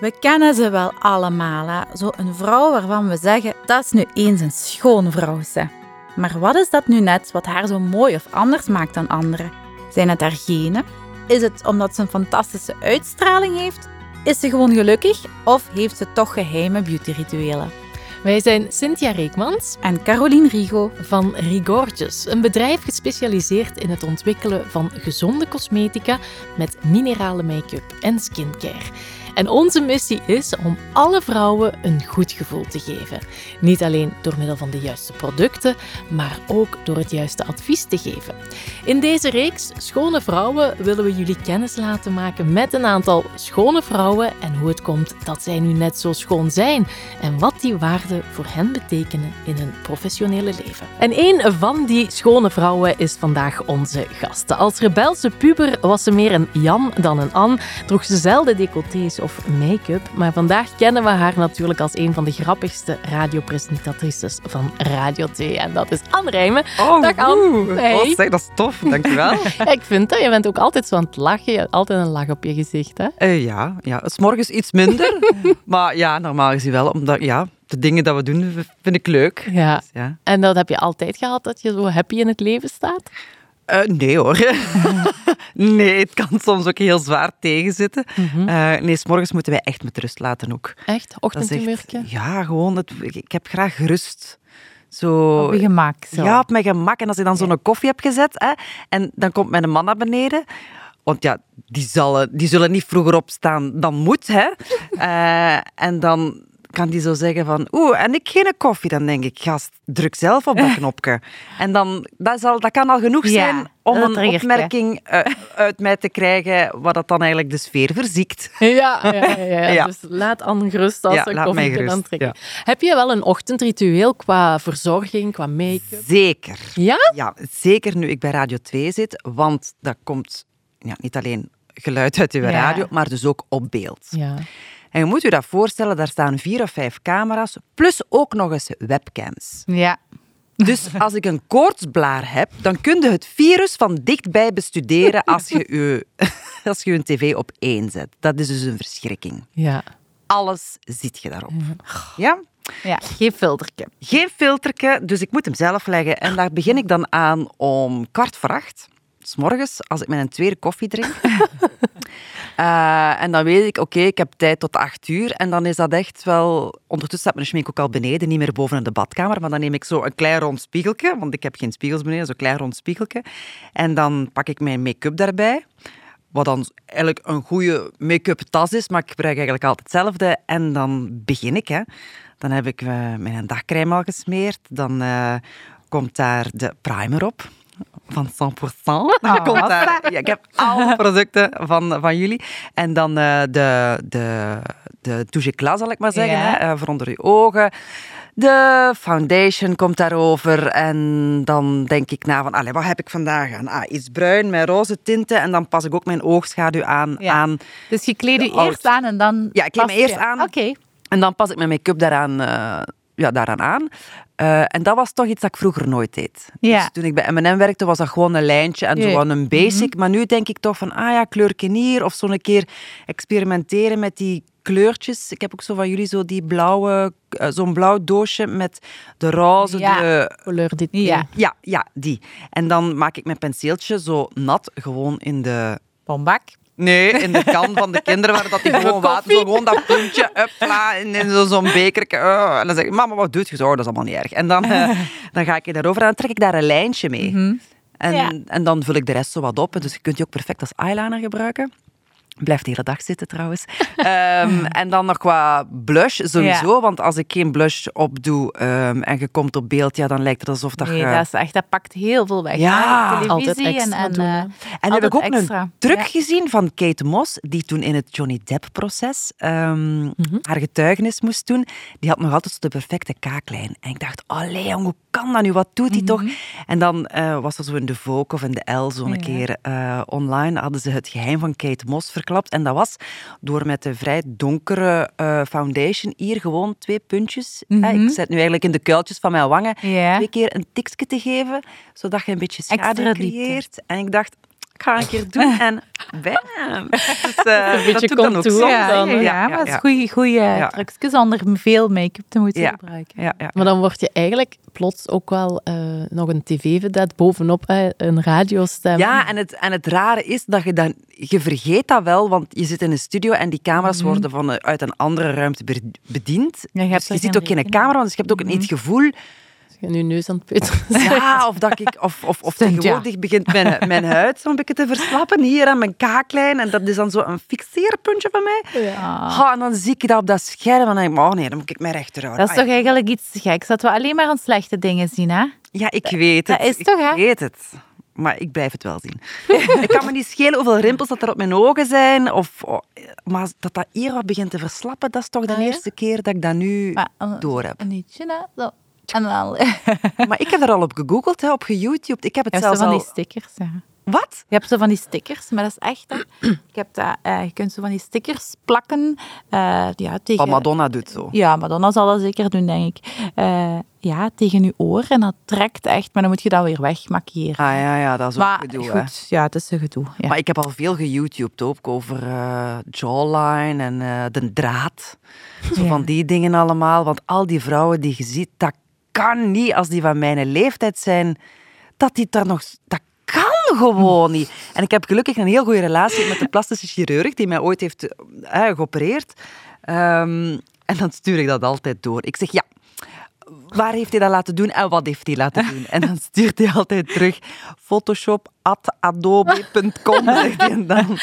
We kennen ze wel allemaal, hè? Zo een vrouw waarvan we zeggen, dat is nu eens een schone vrouw, ze. Maar wat is dat nu net wat haar zo mooi of anders maakt dan anderen? Zijn het haar genen? Is het omdat ze een fantastische uitstraling heeft? Is ze gewoon gelukkig of heeft ze toch geheime beautyrituelen? Wij zijn Cynthia Reekmans En Caroline Rigo. van Rigorges, een bedrijf gespecialiseerd in het ontwikkelen van gezonde cosmetica met minerale make-up en skincare. En onze missie is om alle vrouwen een goed gevoel te geven. Niet alleen door middel van de juiste producten, maar ook door het juiste advies te geven. In deze reeks Schone Vrouwen willen we jullie kennis laten maken met een aantal schone vrouwen en hoe het komt dat zij nu net zo schoon zijn en wat die waarden voor hen betekenen in hun professionele leven. En een van die schone vrouwen is vandaag onze gast. Als rebelse puber was ze meer een Jan dan een Ann, droeg ze zelden decolletés of make-up, maar vandaag kennen we haar natuurlijk als een van de grappigste radiopresentatrices van Radio 2 en dat is Anne Rijmen. Oh, Dag, Anne. Hey. Oh, zeg, dat is tof. Dankjewel. Ja, ik vind dat. Je bent ook altijd zo aan het lachen. Je hebt altijd een lach op je gezicht, hè? Eh, ja, ja, het is morgens iets minder. maar ja, normaal gezien wel. Omdat ja, de dingen dat we doen, vind ik leuk. Ja. Dus, ja. En dat heb je altijd gehad, dat je zo happy in het leven staat? Eh, nee hoor. nee, het kan soms ook heel zwaar tegenzitten. Mhm. Eh, nee, s morgens moeten wij echt met rust laten ook. Echt? Ochtendhumurke? Ja, gewoon. Het, ik ik heb graag rust. Zo, Op je gemak. Zo. Ja, op mijn gemak. En als je dan zo'n koffie hebt gezet, hè, en dan komt mijn man naar beneden. Want ja, die, zal, die zullen niet vroeger opstaan dan moet. Hè. Eh, en dan kan die zo zeggen van, oeh, en ik geen koffie. Dan denk ik, gast, druk zelf op dat knopje. En dan, dat, zal, dat kan al genoeg Ja, zijn om een triggert, opmerking eh, uit mij te krijgen, wat dat dan eigenlijk de sfeer verziekt. Ja, ja, ja, ja. Dus laat Anne gerust als ze koffie kan gerust, aantrekken. Heb je wel een ochtendritueel qua verzorging, qua make-up? Zeker. Ja? Ja, zeker nu ik bij Radio 2 zit, want dat komt ja, niet alleen geluid uit uw radio, maar dus ook op beeld. Ja. En je moet je dat voorstellen, daar staan vier of vijf camera's, plus ook nog eens webcams. Ja. Dus als ik een koortsblaar heb, dan kun je het virus van dichtbij bestuderen als je je, als je een tv op één zet. Dat is dus een verschrikking. Ja. Alles ziet je daarop. Ja? ja. Geen filterke. Geen filterke, dus ik moet hem zelf leggen. En daar begin ik dan aan om kwart voor acht. S morgens, als ik mijn tweede koffie drink. Eh, en dan weet ik, oké, ik heb tijd tot acht uur. En dan is dat echt wel... Ondertussen staat mijn schmink ook al beneden, niet meer boven in de badkamer. Maar dan neem ik zo een klein rond spiegeltje, want ik heb geen spiegels beneden, zo'n klein rond spiegeltje. En dan pak ik mijn make-up daarbij. Wat dan eigenlijk een goede make-up tas is, maar ik gebruik eigenlijk altijd hetzelfde. En dan begin ik. Hè. Dan heb ik eh, mijn dagcrème al gesmeerd. Dan eh, komt daar de primer op. Van 100%. Dan komt daar, ja, ik heb alle producten van, van jullie. En dan eh, de, de, de touche éclat, zal ik maar zeggen. Ja. Hè, eh, voor onder je ogen. De foundation komt daarover. En dan denk ik na van, allee, wat heb ik vandaag aan? Ah, iets bruin met roze tinten. En dan pas ik ook mijn oogschaduw aan. Ja. aan Dus je kleed je eerst aan en dan... Ja, ik kleed me eerst je- aan. Oké. en dan pas ik mijn make-up daaraan, eh, ja, daaraan aan. Eh, en dat was toch iets dat ik vroeger nooit deed. Ja. Dus toen ik bij M&M werkte, was dat gewoon een lijntje en. Mhm. zo een basic. Maar nu denk ik toch van, ah ja, kleurken hier. Of zo'n keer experimenteren met die kleurtjes. Ik heb ook zo van jullie zo die blauwe, eh, zo'n blauw doosje met de roze, Ja. de Kleur dit Ja. ja, ja, die. En dan maak ik mijn penseeltje zo nat, gewoon in de... Bombak. Nee, in de kan van de kinderen, waar dat die gewoon water, zo gewoon dat puntje, uppla, in, in zo- zo'n bekertje. oh. en dan zeg ik, mama, wat doet je zo? Oh, dat is allemaal niet erg. En dan, eh, dan ga ik daarover en dan trek ik daar een lijntje mee. En, Ja. en dan vul ik de rest zo wat op. Dus je kunt die ook perfect als eyeliner gebruiken. Blijft de hele dag zitten trouwens. Ehm, en dan nog qua blush sowieso. Want als ik geen blush opdoe ehm, en je komt op beeld, ja, dan lijkt het alsof dat Nee, je... dat is echt... Dat pakt heel veel weg. Ja, altijd televisie extra en... en doen, eh, En heb ik ook extra. een truc Ja. gezien van Kate Moss, die toen in het Johnny Depp-proces ehm, haar getuigenis moest doen. Die had nog altijd de perfecte kaaklijn. En ik dacht, allee, jong, hoe kan dat nu? Wat doet hij toch? En dan eh, was er zo in de Vogue of in de L zo een Ja. keer eh, online, hadden ze het geheim van Kate Moss En dat was door met de vrij donkere eh, foundation hier gewoon twee puntjes. hè, Mhm. ik zet nu eigenlijk in de kuiltjes van mijn wangen. Twee keer een tikje te geven, zodat je een beetje diepte. creëert. En ik dacht, ik ga een keer doen en bam. Dus, uh, Een beetje dat doe ik dan ook. Ja, dan, ja, hè? ja, Ja, maar het is Ja. trucjes zonder veel make-up te moeten Ja. gebruiken. Ja, ja. Maar dan word je eigenlijk plots ook wel eh, nog een tv-vedette bovenop, hè, een radiostem. Ja, en het, en het rare is dat je dan... Je vergeet dat wel, want je zit in een studio en die camera's worden van, uit een andere ruimte be- bediend. Ja, je dus je ziet ook geen camera, dus je hebt ook niet het gevoel... Als je nu neus aan het putten Ja, of dat ik... Of, of, of Sint, ja. tegenwoordig begint mijn, mijn huid zo'n beetje te verslappen hier aan mijn kaaklijn. En dat is dan zo een fixeerpuntje van mij. Ha, en dan zie ik dat op dat scherm en dan denk ik, oh nee, dan moet ik mij rechter houden. Dat is toch eigenlijk iets geks, dat we alleen maar aan slechte dingen zien, hè? Ja, ik weet het. dat is ik toch, hè? weet het. Maar ik blijf het wel zien. ik kan me niet schelen hoeveel rimpels dat er op mijn ogen zijn. Of, oh, maar dat dat hier wat begint te verslappen, dat is toch de Ah, ja? eerste keer dat ik dat nu Maar, eh, door heb. Een nietje, hè? Zo. En dan... Maar ik heb er al op gegoogeld, hè, op geYouTube. Ik heb het Je hebt zo zelfs van al... die stickers, ja. Wat? Je hebt zo van die stickers, maar dat is echt... hè. Ik heb dat, eh, je kunt zo van die stickers plakken. eh, ja, tegen... Wat Madonna doet zo. Ja, Madonna zal dat zeker doen, denk ik. Eh, ja, tegen je oor en dat trekt echt, maar dan moet je dat weer wegmakiëren. Ah ja, ja, dat is ook maar gedoe, hè. goed, ja, het is een gedoe. Ja. Maar ik heb al veel geYouTubed ook over eh, jawline en eh, de draad. Zo Ja. van die dingen allemaal. Want al die vrouwen die je ziet, dat kan niet als die van mijn leeftijd zijn. Dat die daar nog... Dat kan gewoon niet. En ik heb gelukkig een heel goede relatie met de plastische chirurg die mij ooit heeft eh, geopereerd. Ehm, en dan stuur ik dat altijd door. Ik zeg, ja, waar heeft hij dat laten doen en wat heeft hij laten doen? En dan stuurt hij altijd terug photoshop.adobe.com, zegt hij en dan.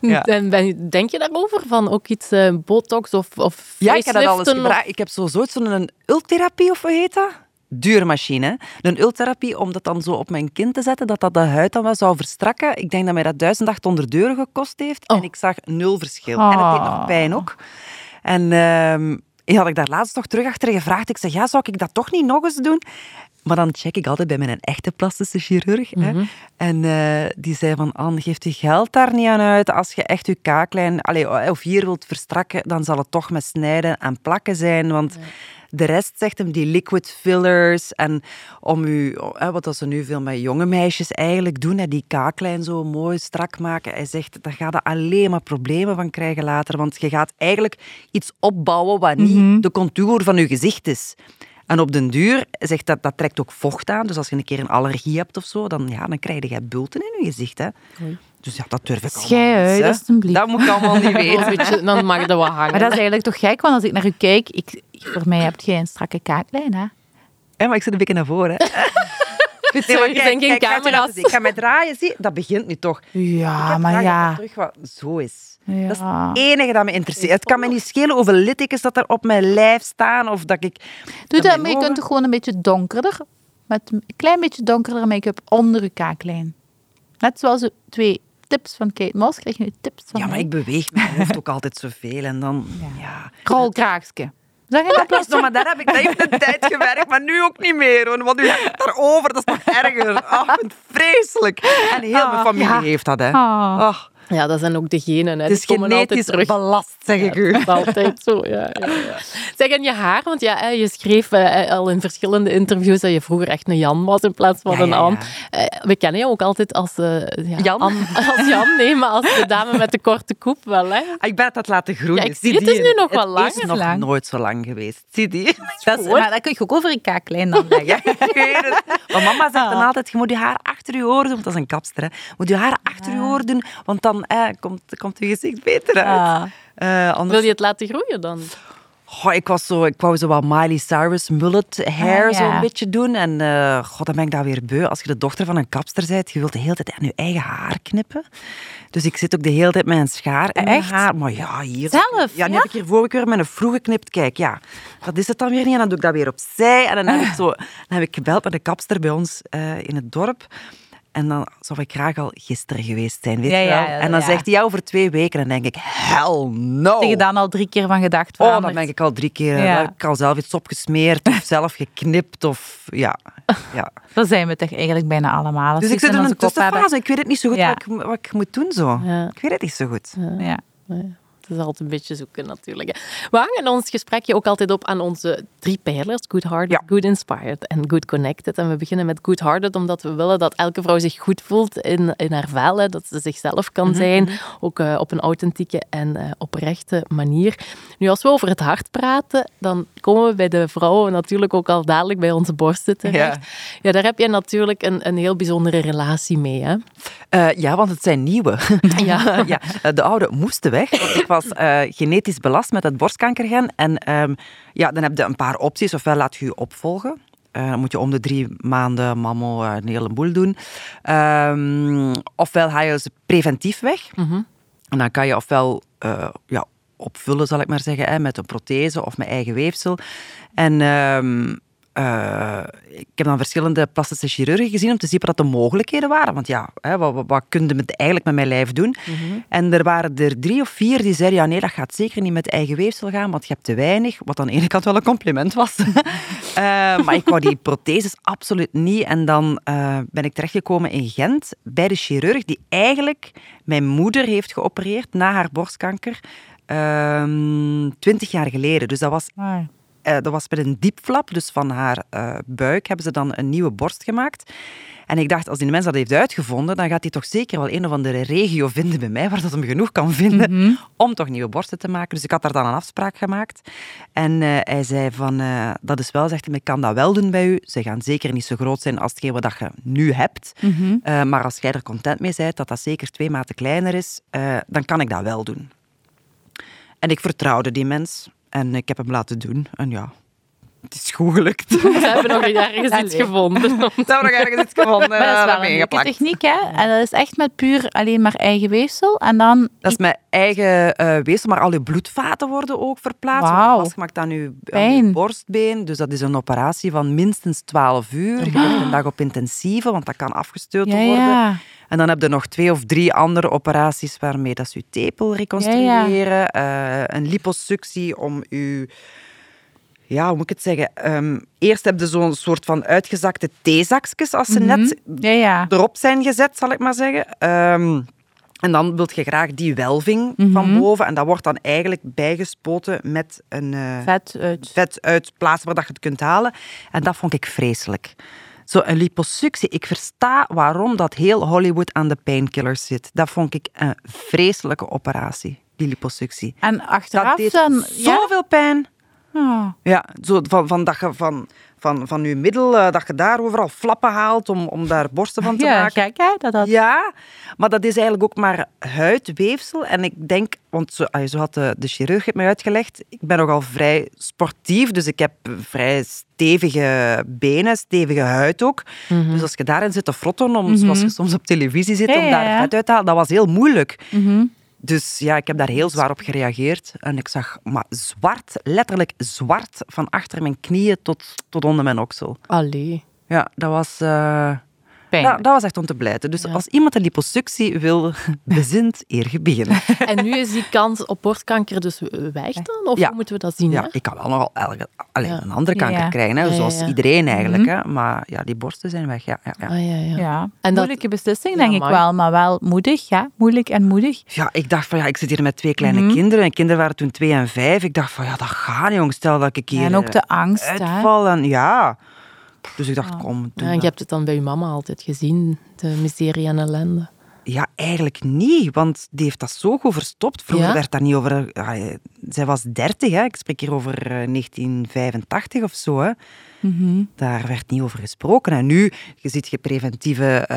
Ja. En ben denk je daarover? Van ook iets eh, botox of, of Ja, ik heb dat alles gebruikt. Ik heb zo zoiets van een ultherapie, of hoe heet dat? Dure machine. hè. Een ultherapie om dat dan zo op mijn kin te zetten, dat dat de huid dan wel zou verstrakken. Ik denk dat mij dat 1800 euro gekost heeft. Oh. En ik zag nul verschil. En het deed nog Oh. pijn ook. En ehm, had ik daar laatst nog terug achter gevraagd. Ik zeg, ja, zou ik dat toch niet nog eens doen? Maar dan check ik altijd bij mijn echte plastische chirurg. hè. En eh, die zei van, Anne, geeft je geld daar niet aan uit. Als je echt je kaaklijn allee, of hier wilt verstrakken, dan zal het toch met snijden en plakken zijn. Want de rest zegt hem, die liquid fillers. En om u, wat dat ze nu veel met jonge meisjes eigenlijk doen, hè, die kaaklijn zo mooi strak maken. Hij zegt, daar gaat er alleen maar problemen van krijgen later. Want je gaat eigenlijk iets opbouwen wat niet de contour van je gezicht is. En op den duur zegt dat, dat trekt ook vocht aan. Dus als je een keer een allergie hebt of zo, dan, ja, dan krijg je bulten in je gezicht. Hè. Dus ja, dat durf ik niet, uit, alstublieft. Dat moet ik allemaal niet weten. beetje, dan mag dat wat hangen. Maar dat is eigenlijk toch gek, want als ik naar u kijk, ik, voor mij hebt jij een strakke kaaklijn, hè? Ja, maar ik zit een beetje naar voren. Hè. Nee, maar kijk, camera's. laten zien. Ik ga mij draaien, zie. Dat begint nu toch. Ja, heb maar ja. dat terug wat zo is. Dat is het enige dat me interesseert. Het kan me niet schelen hoeveel littekens dat er op mijn lijf staan of dat ik... Doe dat, maar je kunt toch gewoon een beetje donkerder, met een klein beetje donkerder make-up onder je kaaklijn. Net zoals de twee tips van Kate Moss, krijg je nu tips van Ja, maar mij. ik beweeg mijn hoofd ook altijd zoveel en dan... Ja. Krolkraagske. Zeg je dat? Nog maar daar heb ik dat heeft een tijd gewerkt, maar nu ook niet meer. hoor. Want u hebt het daarover, dat is nog erger. Ah, ik vind het vreselijk. En heel mijn familie ja. heeft dat, hè. Ah. Ja, dat zijn ook de genen. Hè. het is Die komen altijd genetisch terug. belast, zeg ik u. Dat is altijd zo, ja, ja, ja. Zeg, en je haar, want ja, je schreef eh, al in verschillende interviews dat je vroeger echt een Jan was in plaats van Ja, een Anne. ja. Eh, we kennen je ook altijd als, ja, Jan? Anne- als Jan, nee, maar als de dame met de korte koep wel. Hè. Ah, Ik ben het laten groeien. Ja, ik zie het, het is die? nu nog wel lang, Het is nog Lang. nooit zo lang geweest. Zie die? Dat, is, maar dat kun je ook over je kaaklijn dan leggen. Maar mama zegt Ah. dan altijd, je moet je haar achter je oren doen. Want dat is een kapster, hè. Je moet je haar achter je oren doen, want dan eh, komt, komt je gezicht beter uit. Ah. Eh, anders Wil je het laten groeien dan? Goh, ik, was zo, ik wou zo wat Miley Cyrus mullet hair Ah, zo ja. een beetje doen. En eh god, dan ben ik daar weer beu. Als je de dochter van een kapster bent, je wilt de hele tijd aan je eigen haar knippen. Dus ik zit ook de hele tijd met een schaar mijn Echt? haar. Maar ja, hier... Zelf, Ja, nu ja? heb ik hier vorige keer met een vroeg geknipt. Kijk, ja, dat is het dan weer niet. En dan doe ik dat weer opzij. En dan heb ik, zo, dan heb ik gebeld met de kapster bij ons eh, in het dorp. En dan zou ik graag al gisteren geweest zijn, weet Ja, je wel. ja, ja, en dan ja. zegt hij, ja, over twee weken. En dan denk ik, hell no. Heb je dan al drie keer van gedacht? Oh, veranderd? dan ben ik al drie keer. Ja. Ja. Ik al zelf iets opgesmeerd of zelf geknipt. Of, ja. Ja. Dat zijn we toch eigenlijk bijna allemaal. Dus ik zit in een tussenfase. Ik weet het niet zo goed Ja. wat, ik, wat ik moet doen zo. Ja. Ik weet het niet zo goed. Ja. Het is altijd een beetje zoeken natuurlijk. We hangen ons gesprekje ook altijd op aan onze drie pijlers. Good-hearted, Ja. good inspired en good connected. En we beginnen met good-hearted omdat we willen dat elke vrouw zich goed voelt in, in haar vel. hè. Dat ze zichzelf kan zijn. Ook eh, op een authentieke en eh, oprechte manier. Nu, als we over het hart praten, dan komen we bij de vrouwen natuurlijk ook al dadelijk bij onze borsten terecht. Ja. Ja, daar heb je natuurlijk een, een heel bijzondere relatie mee. Hè? Eh, ja, want het zijn nieuwe. Ja. ja, de oude moesten weg. Was eh, genetisch belast met het borstkankergen. En ehm, ja, dan heb je een paar opties. Ofwel laat je je opvolgen. Eh, dan moet je om de drie maanden mammo eh, een heleboel doen. Ehm, ofwel ga je ze preventief weg. En dan kan je ofwel ja, opvullen, zal ik maar zeggen, hè, met een prothese of met eigen weefsel. En ehm, eh, ik heb dan verschillende plastische chirurgen gezien om te zien wat de mogelijkheden waren. Want ja, hè, wat, wat, wat kun je met, eigenlijk met mijn lijf doen? En er waren er drie of vier die zeiden, ja nee, dat gaat zeker niet met eigen weefsel gaan, want je hebt te weinig. Wat aan de ene kant wel een compliment was. Eh, maar ik wou die protheses absoluut niet. En dan eh, ben ik terechtgekomen in Gent bij de chirurg die eigenlijk mijn moeder heeft geopereerd na haar borstkanker. ehm, Twintig jaar geleden. Dus dat was eh, dat was met een diepflap, dus van haar eh, buik hebben ze dan een nieuwe borst gemaakt. En ik dacht, als die mens dat heeft uitgevonden, dan gaat hij toch zeker wel een of andere regio vinden bij mij, waar dat hem genoeg kan vinden om toch nieuwe borsten te maken. Dus ik had daar dan een afspraak gemaakt. En eh, hij zei van, dat is wel, zegt hij, ik kan dat wel doen bij u. Ze gaan zeker niet zo groot zijn als hetgeen wat dat je nu hebt. Eh, maar als jij er content mee bent, dat dat zeker twee maten kleiner is, dan kan ik dat wel doen. En ik vertrouwde die mens. En ik heb hem laten doen. En ja, het is goed gelukt. We hebben nog ergens iets gevonden. We hebben nog ergens iets gevonden. Maar dat is eh, wel een leuke techniek, hè? En dat is echt met puur alleen maar eigen weefsel. En dan... Dat is mijn eigen eh weefsel, maar al je bloedvaten worden ook verplaatst. Wauw. Vastgemaakt aan je, aan je borstbeen. Dus dat is een operatie van minstens 12 uur. Je bent een dag op intensieve, want dat kan afgestoten Ja, worden. ja. En dan heb je nog twee of drie andere operaties waarmee dat ze je tepel reconstrueren. Eh, een liposuctie om je... Ja, hoe moet ik het zeggen? Ehm, eerst heb je zo'n soort van uitgezakte theezakjes als ze net Ja, ja. erop zijn gezet, zal ik maar zeggen. Ehm, en dan wil je graag die welving van boven. En dat wordt dan eigenlijk bijgespoten met een eh, Vet uit. vet uit plaats waar dat je het kunt halen. En dat vond ik vreselijk. Zo een liposuctie. Ik versta waarom dat heel Hollywood aan de painkillers zit. Dat vond ik een vreselijke operatie, die liposuctie. En Dat achteraf deed dan... Ja? zoveel pijn. Oh. Ja, zo van, van, dat je van, van, van je middel, eh, dat je daar overal flappen haalt om, om daar borsten van te Ja, maken. gek hè? Dat dat... Ja, maar dat is eigenlijk ook maar huidweefsel. En ik denk, want zo, ah, zo had de, de chirurg het mij uitgelegd, ik ben nogal vrij sportief, dus ik heb vrij stevige benen, stevige huid ook. Dus als je daarin zit te frotten, om, zoals je soms op televisie zit, om daar ja. vet uit te halen, dat was heel moeilijk. Mhm. Dus ja, ik heb daar heel zwaar op gereageerd. En ik zag maar zwart, letterlijk zwart, van achter mijn knieën tot, tot onder mijn oksel. Allee. Ja, dat was... eh, Pijnlijk. dat, dat was echt om te blijten. Dus als iemand een liposuctie wil, bezint eer beginnen. En nu is die kans op borstkanker dus weg dan? Of Ja. hoe moeten we dat zien? Ja, hè? ik kan wel nogal elke, alleen Ja. een andere kanker Ja. krijgen, hè, Ja, ja, zoals ja. iedereen eigenlijk. Hè. Maar ja, die borsten zijn weg. Ja, ja, ja. Ah, ja, ja. Ja, En dat- moeilijke beslissing, Ja, denk ik wel. Maar wel moedig, ja. Moeilijk en moedig. Ja, ik dacht van ja, ik zit hier met twee kleine Mhm. kinderen. Mijn kinderen waren toen twee en vijf. Ik dacht van ja, dat gaat niet, jongens. Stel dat ik hier en ook de eh, angst, hè. uitval. En, ja. Dus ik dacht, kom, doe Ja, en je hebt het dan bij je mama altijd gezien, de miserie en ellende. Ja, eigenlijk niet, want die heeft dat zo goed verstopt. Vroeger Ja? werd daar niet over... ah, eh, zij was dertig, hè. ik spreek hier over eh, 1985 of zo. Hè. Mhm. Daar werd niet over gesproken. En nu, je ziet je preventieve eh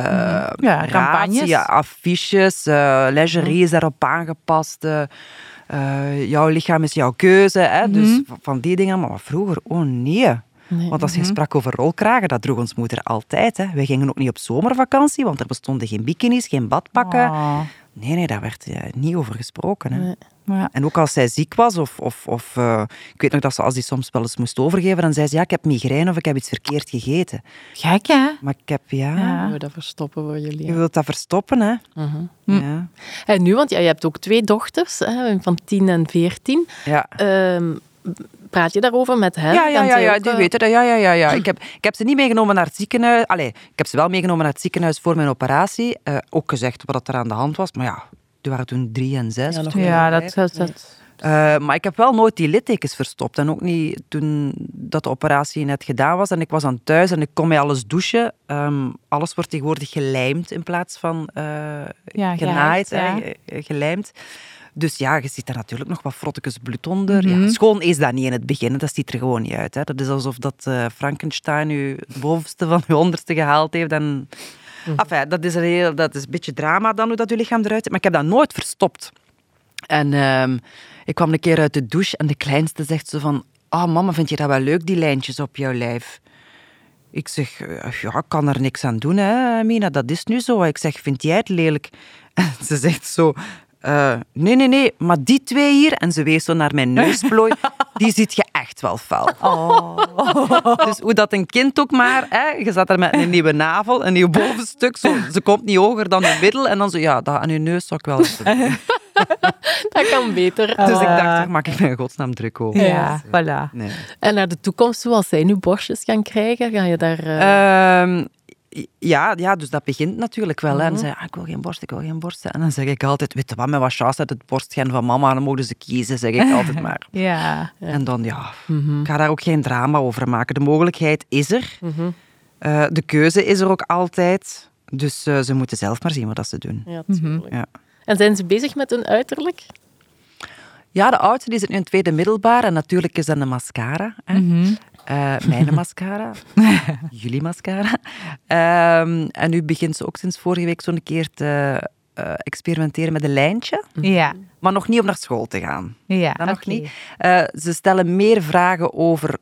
Ja, raad, campagnes. affiches, eh lingerie is daarop aangepast. eh, eh, jouw lichaam is jouw keuze. Hè. Dus v- van die dingen. Maar vroeger, oh nee. Nee. Want als je sprak over rolkragen, dat droeg ons moeder altijd. Hè. Wij gingen ook niet op zomervakantie, want er bestonden geen bikinis, geen badpakken. Oh. Nee, nee, daar werd eh, niet over gesproken. Hè. Nee. Ja. En ook als zij ziek was, of, of, of eh, ik weet nog dat ze als die soms wel eens moest overgeven, dan zei ze, ja, ik heb migraine of ik heb iets verkeerd gegeten. Gek, hè? Maar ik heb, ja, we dat verstoppen voor jullie? je wilt dat verstoppen, hè. Mhm. Ja. En nu, want ja, je hebt ook twee dochters, hè, van 10 en 14. Ja. Ehm, praat je daarover met hen? Ja, ja, ja, ja, die eh, weten dat. Ja, ja, ja, ja. Ik, heb, ik heb ze niet meegenomen naar het ziekenhuis. Allee, ik heb ze wel meegenomen naar het ziekenhuis voor mijn operatie. Eh, ook gezegd wat er aan de hand was. Maar ja, die waren toen drie en zes. Ja, zo. Ja, dat, dat, dat- Eh, maar ik heb wel nooit die littekens verstopt. En ook niet toen dat de operatie net gedaan was. En ik was dan thuis en ik kon mij alles douchen. Ehm, alles wordt tegenwoordig gelijmd in plaats van eh, Ja, genaaid, hè, gelijmd. Dus ja, je ziet daar natuurlijk nog wat frottekes bloed onder. Mhm. ja, schoon is dat niet in het begin, dat ziet er gewoon niet uit. Hè. Dat is alsof dat eh, Frankenstein u het bovenste van uw onderste gehaald heeft. En... Enfin, dat, is een heel, dat is een beetje drama dan, hoe dat uw lichaam eruit ziet. Maar ik heb dat nooit verstopt. En ehm, ik kwam een keer uit de douche en de kleinste zegt zo van... Ah, mama, vind je dat wel leuk, die lijntjes op jouw lijf? Ik zeg, eh, ja, ik kan er niks aan doen, hè, Mina. Dat is nu zo. Ik zeg, vind jij het lelijk? En ze zegt zo... eh, nee, nee, nee, maar die twee hier, en ze wees zo naar mijn neusplooi, die ziet je echt wel fel. Dus hoe dat een kind ook maar, hè, je zat er met een nieuwe navel, een nieuw bovenstuk, zo, ze komt niet hoger dan je middel, en dan zo, ja, dat aan je neus zou ik wel eens doen. Dat kan beter. Dus ik dacht, daar maak ik me in godsnaam druk over. ja, voilà. Nee. En naar de toekomst toe, als zij nu borstjes gaan krijgen, ga je daar... eh, Ehm, ja, ja, dus dat begint natuurlijk wel. hè. En Mhm. dan zei ah, ik wil geen borst, ik wil geen borst. En dan zeg ik altijd, weet je wat, met wat chance uit het borstgen van mama, dan mogen ze kiezen, zeg ik altijd maar. Ja. En dan, ja, mhm, ik ga daar ook geen drama over maken. De mogelijkheid is er. mhm. Eh, de keuze is er ook altijd. Dus eh, ze moeten zelf maar zien wat dat ze doen. Ja, Mhm. tuurlijk. Ja. En zijn ze bezig met hun uiterlijk? Ja, de oudste die zit nu in het tweede middelbaar. En natuurlijk is dat een mascara. Hè. Mhm. Eh, mijn mascara. Jullie mascara. Ehm, en nu begint ze ook sinds vorige week zo'n keer te eh, experimenteren met een lijntje. Ja. Maar nog niet om naar school te gaan. Ja, Dat nog niet. Eh, ze stellen meer vragen over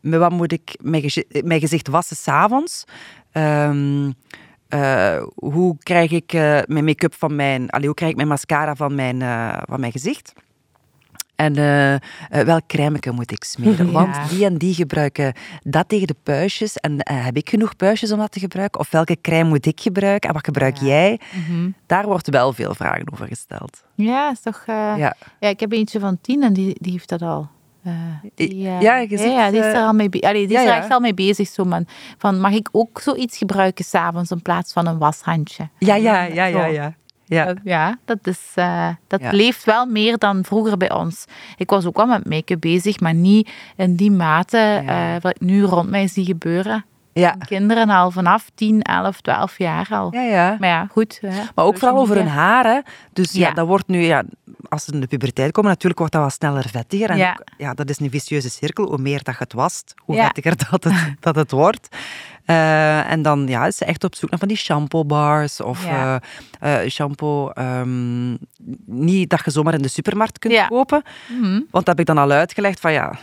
met wat moet ik mijn, gezi- mijn gezicht wassen s'avonds. Eh, hoe krijg ik mijn make-up van mijn... Allee, hoe krijg ik mijn mascara van mijn, eh, van mijn gezicht? En eh, eh, welk crème moet ik smeren? Ja. Want die en die gebruiken dat tegen de puistjes. En eh, heb ik genoeg puistjes om dat te gebruiken? Of welke crème moet ik gebruiken? En wat gebruik jij? Mhm. Daar wordt wel veel vragen over gesteld. Ja, is toch... ja. Ja. ik heb eentje van tien en die, die heeft dat al. Eh, die, Ja, ziet, ja, die is er al mee, Allee, die ja, is er ja. echt al mee bezig. Zo, man. Van, mag ik ook zoiets gebruiken s'avonds in plaats van een washandje? Ja, ja, ja, ja, ja. Ja. Dat- Ja, dat, is, eh, dat Ja. leeft wel meer dan vroeger bij ons. Ik was ook wel met make-up bezig, maar niet in die mate Ja. eh, wat ik nu rond mij zie gebeuren. Ja, Kinderen al vanaf 10, 11, 12 jaar al. ja, ja. Maar ja, goed. hè. Maar ook vooral over hun. Hè. Dus ja. Ja. dat wordt nu, ja, als ze in de puberteit komen, natuurlijk wordt dat wat sneller vettiger. En Ja. ook, ja, dat is een vicieuze cirkel. Hoe meer dat je het wast, hoe vettiger dat het, dat het wordt. Eh, en dan ja, is ze echt op zoek naar van die shampoo bars of Ja. eh, eh, shampoo. ehm, niet dat je zomaar in de supermarkt kunt Ja. kopen. Mhm. Want dat heb ik dan al uitgelegd van ja,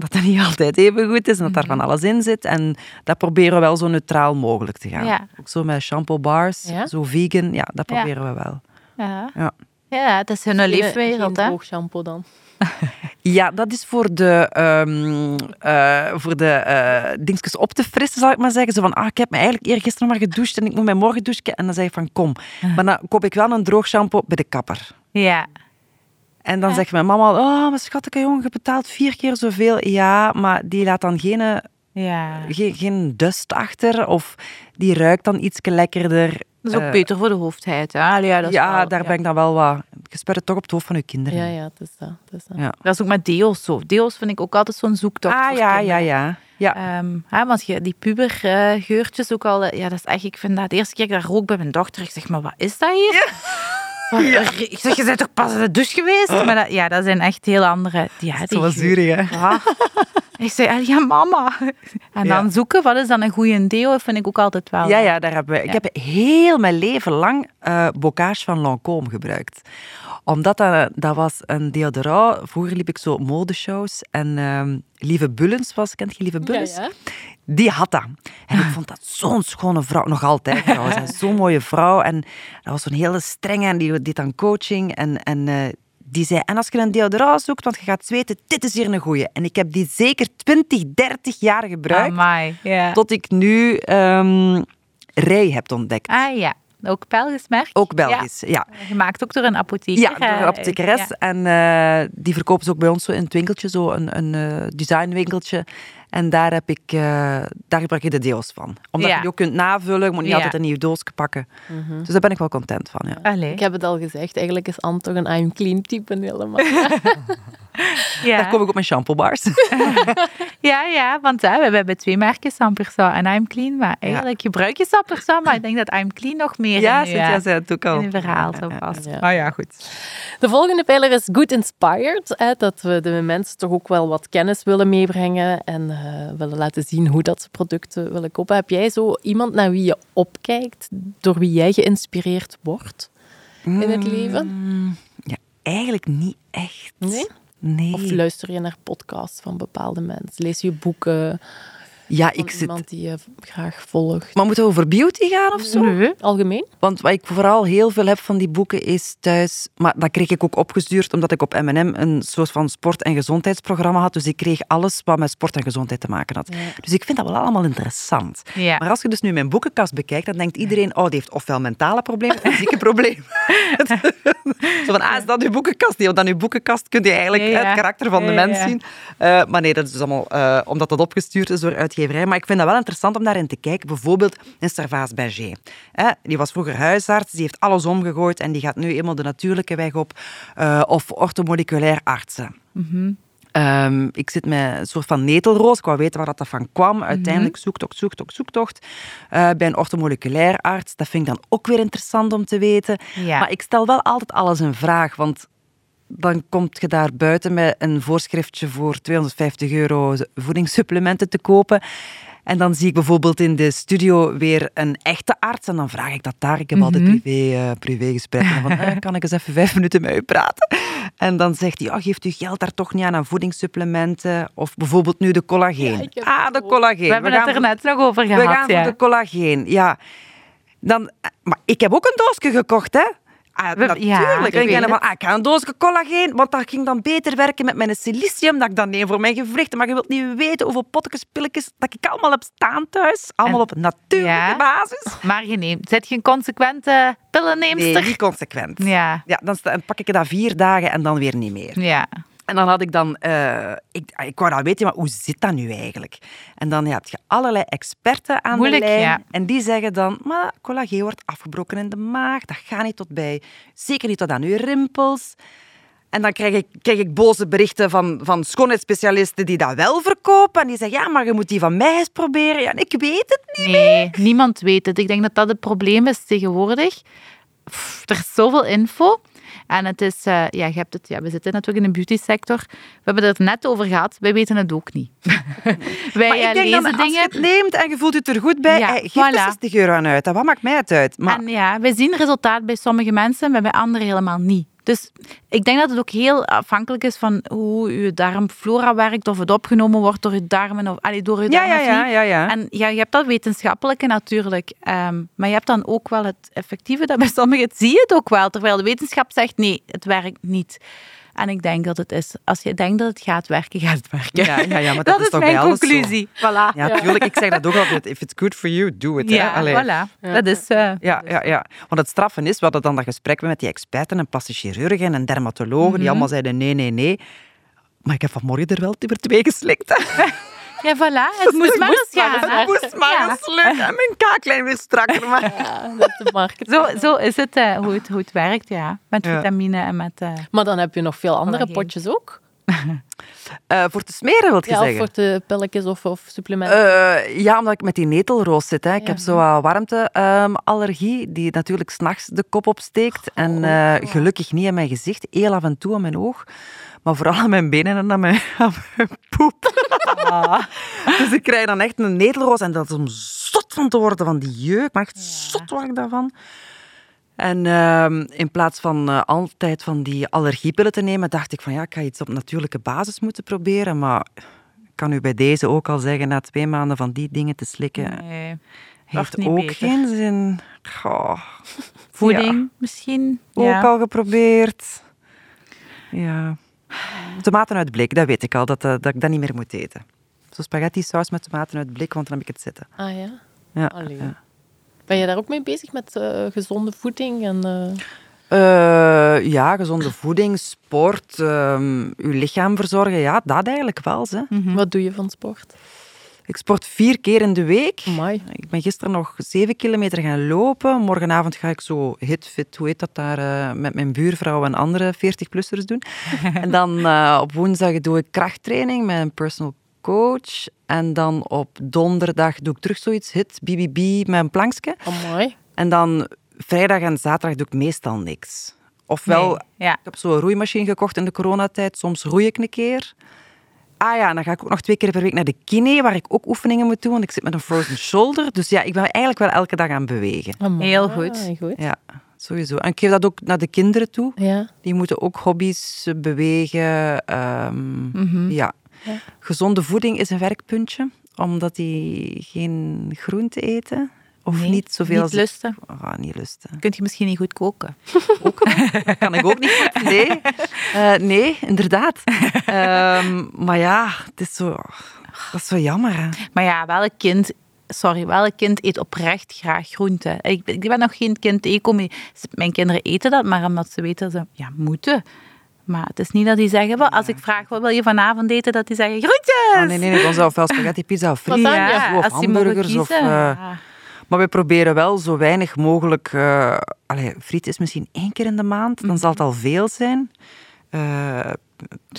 dat dat niet altijd even goed is en dat daar Mhm. van alles in zit. En dat proberen we wel zo neutraal mogelijk te gaan. Ja. Ook zo met shampoo bars, Ja? zo vegan, ja, dat Ja. proberen we wel. Ja. Ja. ja, het is hun Geen- leefwereld. Geen Hè? droog shampoo dan. Ja, dat is voor de, ehm eh, voor de eh dingetjes op te frissen, zal ik maar zeggen. Zo van, ah, ik heb me eigenlijk eergisteren maar gedoucht en ik moet mijn morgen douchen. En dan zeg ik van, kom. Maar dan koop ik wel een droog shampoo bij de kapper. Ja. En dan Ja. zegt mijn mama, oh, maar schatje jongen, je betaalt vier keer zoveel. Ja, maar die laat dan geen, eh, ja. geen, geen dust achter of die ruikt dan iets lekkerder. Dat is ook Eh, beter voor de hoofdheid. Hè? Allee, Ja, dat is ja, wel- daar ben ik dan wel wat... Je het toch op het hoofd van je kinderen. Ja, ja, het is dat. Het is dat. Ja. Dat is ook met deo's zo. Deo's vind ik ook altijd zo'n zoektocht Ah, ja, ja, ja. ja. Ehm, hè, want je, die pubergeurtjes ook al... eh, Ja, dat is echt... Ik vind dat de eerste keer dat ik daar rook bij mijn dochter. Ik zeg, maar wat is dat hier? Ik zeg, je bent toch pas in de douche geweest? Maar dat, ja, dat zijn echt heel andere... Ja, die Zo zuurig, hè? Ja. Ik zei, ah, ja, mama. En Ja. dan zoeken, wat is dan een goede deo, vind ik ook altijd wel... Ja, ja, daar hebben we, ik heb heel mijn leven lang eh bocage van Lancôme gebruikt. Omdat dat, dat was een deodorant. Vroeger liep ik zo modeshows. En ehm, Lieve Bullens was, kent je Lieve Bullens? Ja, ja. Die had dat. En ik vond dat zo'n schone vrouw. Nog altijd trouwens. Zo'n mooie vrouw. En dat was zo'n hele strenge. En die deed dan coaching. En, en eh, die zei, en als je een deodorant zoekt, want je gaat zweten, dit is hier een goeie. En ik heb die zeker 20, 30 jaar gebruikt. Amai, ja. Tot ik nu Ray heb ontdekt. Ah, ja. Ook Belgisch merk. Ook Belgisch, ja. Gemaakt ook door een apotheker. Ja, door eh, een apothekeres. ja. En eh, die verkopen ze ook bij ons zo in het winkeltje, zo een, een eh, designwinkeltje. En daar, heb ik, eh, daar gebruik ik de deels van. Omdat Ja. je die ook kunt navullen, je moet niet Ja. altijd een nieuw doosje pakken. Dus daar ben ik wel content van, ja. Allee. Ik heb het al gezegd, eigenlijk is Anne toch een I'm clean type helemaal. ja. Daar kom ik op mijn shampoo bars. ja, ja, want hè, we hebben twee merken, Sampersa en I'm Clean. Maar eigenlijk gebruik je Sampersa, maar ik denk dat I'm Clean nog meer ja, in, zei het ook al. in uw verhaal zo past. Ja. Ah ja, goed. De volgende pijler is Good Inspired. Hè, dat we de mensen toch ook wel wat kennis willen meebrengen en willen laten zien hoe dat ze producten willen kopen. Heb jij zo iemand naar wie je opkijkt, door wie jij geïnspireerd wordt in het leven? Mm, Ja, eigenlijk niet echt. Nee? Nee. Of luister je naar podcasts van bepaalde mensen? Lees je boeken ja, van ik zit... iemand die je graag volgt? Maar moeten we over beauty gaan of zo? Nee. Algemeen? Want wat ik vooral heel veel heb van die boeken is thuis... Maar dat kreeg ik ook opgestuurd omdat ik op M&M een soort van sport- en gezondheidsprogramma had. Dus ik kreeg alles wat met sport en gezondheid te maken had. Dus ik vind dat wel allemaal interessant. Ja. Maar als je dus nu mijn boekenkast bekijkt, dan denkt iedereen... Oh, die heeft ofwel mentale problemen of fysieke problemen. Zo van, ah, is dat uw boekenkast? Nee, want aan uw boekenkast kun je eigenlijk Ja, ja. het karakter van de mens ja. zien. Eh, maar nee, dat is dus allemaal eh, omdat dat opgestuurd is door uitgeverij. Maar ik vind dat wel interessant om daarin te kijken. Bijvoorbeeld in Servaas Berger. Die was vroeger huisarts, die heeft alles omgegooid en die gaat nu eenmaal de natuurlijke weg op. eh, of orthomoleculair artsen. Ehm, ik zit met een soort van netelroos. Ik wou weten waar dat van kwam. Uiteindelijk zoektocht, zoektocht, zoektocht. eh, bij een orthomoleculair arts. Dat vind ik dan ook weer interessant om te weten. Ja. Maar ik stel wel altijd alles in vraag. Want dan kom je daar buiten met een voorschriftje voor 250 euro voedingssupplementen te kopen. En dan zie ik bijvoorbeeld in de studio weer een echte arts. En dan vraag ik dat daar. Ik heb altijd privé, eh privégesprekken. Van, eh, kan ik eens even vijf minuten met u praten? En dan zegt hij, oh, geeft u geld daar toch niet aan aan voedingssupplementen? Of bijvoorbeeld nu de collageen. heb ah, de collageen. We hebben gaan het er voor- net nog over we gehad. gaan voor ja. de collageen, ja. Dan, maar ik heb ook een doosje gekocht, hè. Ah, We- natuurlijk. ja, ik denk van, ah, ik ga een doosje collageen, want dat ging dan beter werken met mijn silicium dat ik dan neem voor mijn gewrichten. Maar je wilt niet weten hoeveel potjes, pilletjes dat ik allemaal heb staan thuis. Allemaal En- op natuurlijke Ja. basis. Maar je neemt, zet je een consequente pillenneemster? Nee, niet consequent. Ja. Ja, dan pak ik dat vier dagen en dan weer niet meer. Ja. En dan had ik dan... eh, ik, ik wou dan weten, maar hoe zit dat nu eigenlijk? En dan ja, heb je allerlei experten aan Moeilijk, de lijn. ja. En die zeggen dan, maar collageen wordt afgebroken in de maag. Dat gaat niet tot bij... Zeker niet tot aan uw rimpels. En dan krijg ik, krijg ik boze berichten van, van schoonheidsspecialisten die dat wel verkopen. En die zeggen, ja, maar je moet die van mij eens proberen. Ja, en ik weet het niet. Nee, niemand weet het. Ik denk dat dat het probleem is tegenwoordig. Pff, er is zoveel info. En het is, eh, ja, je hebt het, ja, we zitten natuurlijk in de beauty sector. We hebben het er net over gehad. Wij weten het ook niet. Wij Maar eh, ik denk dan, als dingen. je het neemt en je voelt het er goed bij, Ja, eh, geef er voilà. 60 euro aan uit. Wat maakt mij het uit? Maar, En ja, wij zien resultaat bij sommige mensen, maar bij anderen helemaal niet. Dus ik denk dat het ook heel afhankelijk is van hoe je darmflora werkt, of het opgenomen wordt door je darmen of allee, door je darmen. ja, ja, ja, ja. En ja, je hebt dat wetenschappelijke natuurlijk, ehm, maar je hebt dan ook wel het effectieve, dat bij sommigen zie je het ook wel, terwijl de wetenschap zegt nee, het werkt niet. En ik denk dat het is, als je denkt dat het gaat werken, gaat het werken. Ja, ja, ja, maar dat, dat is, is toch mijn bij alles zo? conclusie. Voilà. Ja, tuurlijk. Ik zeg dat ook altijd. If it's good for you, do it. Ja, Allee. voilà. Dat is... eh, Ja, ja, ja. Want het straffen is, we hadden dan dat gesprek met die experten en plastic chirurgen en dermatologen, Mhm. die allemaal zeiden nee, nee, nee. Maar ik heb vanmorgen er wel weer twee geslikt. Ja, voilà. Het moest maar eens gaan. Het moest maar Ja. eens lukken. En mijn kaaklijn weer strakker. Maar... Ja, dat is de markt. Zo, zo is het, eh, hoe het hoe het werkt, ja. Met Ja. vitamine en met... eh, Maar dan heb je nog veel andere Collageen. potjes ook. Eh, voor te smeren, wil je Ja, of zeggen? voor de pilletjes of, of supplementen. Eh, ja, omdat ik met die netelroos zit. Hè. Ik heb zo wat warmteallergie, die natuurlijk s'nachts de kop opsteekt. En eh, gelukkig niet in mijn gezicht, heel af en toe aan mijn oog. Maar vooral aan mijn benen en aan mijn, aan mijn poep. Dus ik krijg dan echt een netelroos. En dat is om zot van te worden van die jeuk. Maar echt zot word ik daarvan. En ehm, in plaats van eh, altijd van die allergiepillen te nemen, dacht ik van ja, ik ga iets op natuurlijke basis moeten proberen. Maar ik kan u bij deze ook al zeggen, na twee maanden van die dingen te slikken, nee, heeft ook beter. geen zin. Goh, voeding misschien. ook ja. al geprobeerd. Ja. Tomaten uit blik, dat weet ik al, dat, eh, dat ik dat niet meer moet eten. Zo spaghetti saus met tomaten uit blik, want dan heb ik het zitten. ah ja? Ja. Ben je daar ook mee bezig met eh, gezonde voeding? En, eh, ja, gezonde voeding, sport, ehm uw lichaam verzorgen. Ja, dat eigenlijk wel. Hè. Wat doe je van sport? Ik sport vier keer in de week. Amai. Ik ben gisteren nog zeven kilometer gaan lopen. Morgenavond ga ik zo hitfit, hoe heet dat daar, eh, met mijn buurvrouw en andere 40-plussers doen. en dan eh, op woensdag doe ik krachttraining met een personal coach. En dan op donderdag doe ik terug zoiets, hit, BBB, met een plankje. Amai. En dan vrijdag en zaterdag doe ik meestal niks. Ofwel, Nee, ja. ik heb zo'n roeimachine gekocht in de coronatijd. Soms roei ik een keer. Ah ja, dan ga ik ook nog twee keer per week naar de kine, waar ik ook oefeningen moet doen, want ik zit met een frozen shoulder. Dus ja, ik ben eigenlijk wel elke dag aan het bewegen. Amai. Heel goed. goed. Ja, sowieso. En ik geef dat ook naar de kinderen toe. Ja. Die moeten ook hobby's eh, bewegen. ehm, ja. Ja. Gezonde voeding is een werkpuntje, omdat die geen groente eten. Of Nee, niet zoveel niet als... lusten. Ah, niet lusten. Kun je misschien niet goed koken. Dat kan ik ook niet goed. Nee, Eh, nee inderdaad. Ehm, maar ja, het is zo, dat is zo jammer. Hè? Maar ja, welk kind, sorry, welk kind eet oprecht graag groente? Ik, ik ben nog geen kind tegengekomen. Mijn kinderen eten dat, maar omdat ze weten dat ze ja, moeten. Maar het is niet dat die zeggen, wel, als ik vraag wat wil je vanavond eten, dat die zeggen groentjes. Oh, nee, nee, nee, dan zou ofwel spaghetti, pizza of Lasagne. of hamburgers. Of, Ja. Maar we proberen wel zo weinig mogelijk... eh allee, friet is misschien één keer in de maand, dan zal het al veel zijn. Eh,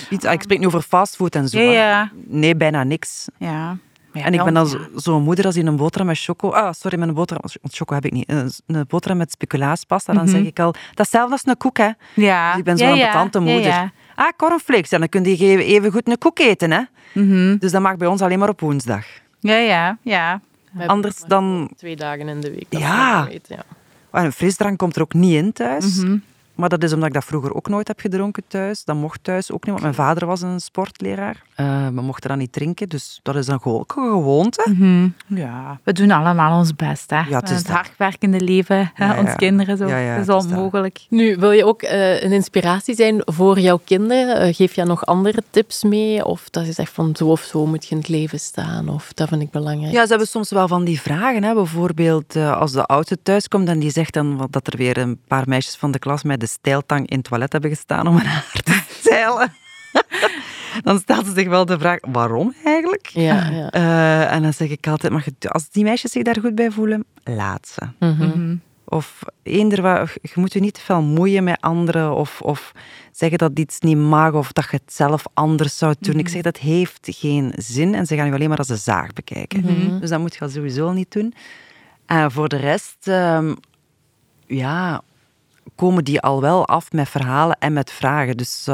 pizza, ik spreek nu over fastfood en zo. Ja, hè. ja. Nee, bijna niks. Ja. Ja, En ik ben dan zo- zo'n moeder als die een boterham met choco... Ah, sorry, met een boterham... Want choco heb ik niet. Een, boterham met speculaaspasta, dan zeg ik al... Dat is hetzelfde als een koek, hè. Ja. Dus ik ben zo'n ja. Ja, moeder. ja. Ah, cornflakes. Ja, dan kun je even, even goed een koek eten, hè. Mhm. Dus dat mag bij ons alleen maar op woensdag. ja, ja, ja. Anders dan... Twee dagen in de week. Ja. we dat weten, ja. Ah, Een frisdrank komt er ook niet in thuis. Mhm. Maar dat is omdat ik dat vroeger ook nooit heb gedronken thuis. Dat mocht thuis ook niet, want mijn vader was een sportleraar. Eh, we mochten dat niet drinken, dus dat is dan gewoon ook een gewoonte. Mhm. Ja, we doen allemaal ons best, hè. Ja, het is het hardwerkende leven, hè, Ja, ons ja. kinderen zo, is dat. mogelijk. Nu, wil je ook eh, een inspiratie zijn voor jouw kinderen? Eh, geef je nog andere tips mee? Of dat je zegt van zo of zo moet je in het leven staan? Of dat vind ik belangrijk. Ja, ze hebben soms wel van die vragen. Hè. Bijvoorbeeld eh, als de oudste thuis komt en die zegt dan wat- dat er weer een paar meisjes van de klas met de stijltang in het toilet hebben gestaan om hun haar te stijlen. dan stelt ze zich wel de vraag, waarom eigenlijk? Ja, ja. Eh, en dan zeg ik altijd, maar als die meisjes zich daar goed bij voelen, laat ze. Mhm. Of eender wat, je moet je niet te veel moeien met anderen of, of zeggen dat iets niet mag of dat je het zelf anders zou doen. Ik zeg dat heeft geen zin en ze gaan je alleen maar als een zaag bekijken. Dus dat moet je sowieso niet doen. En voor de rest, ehm, ja, komen die al wel af met verhalen en met vragen. Dus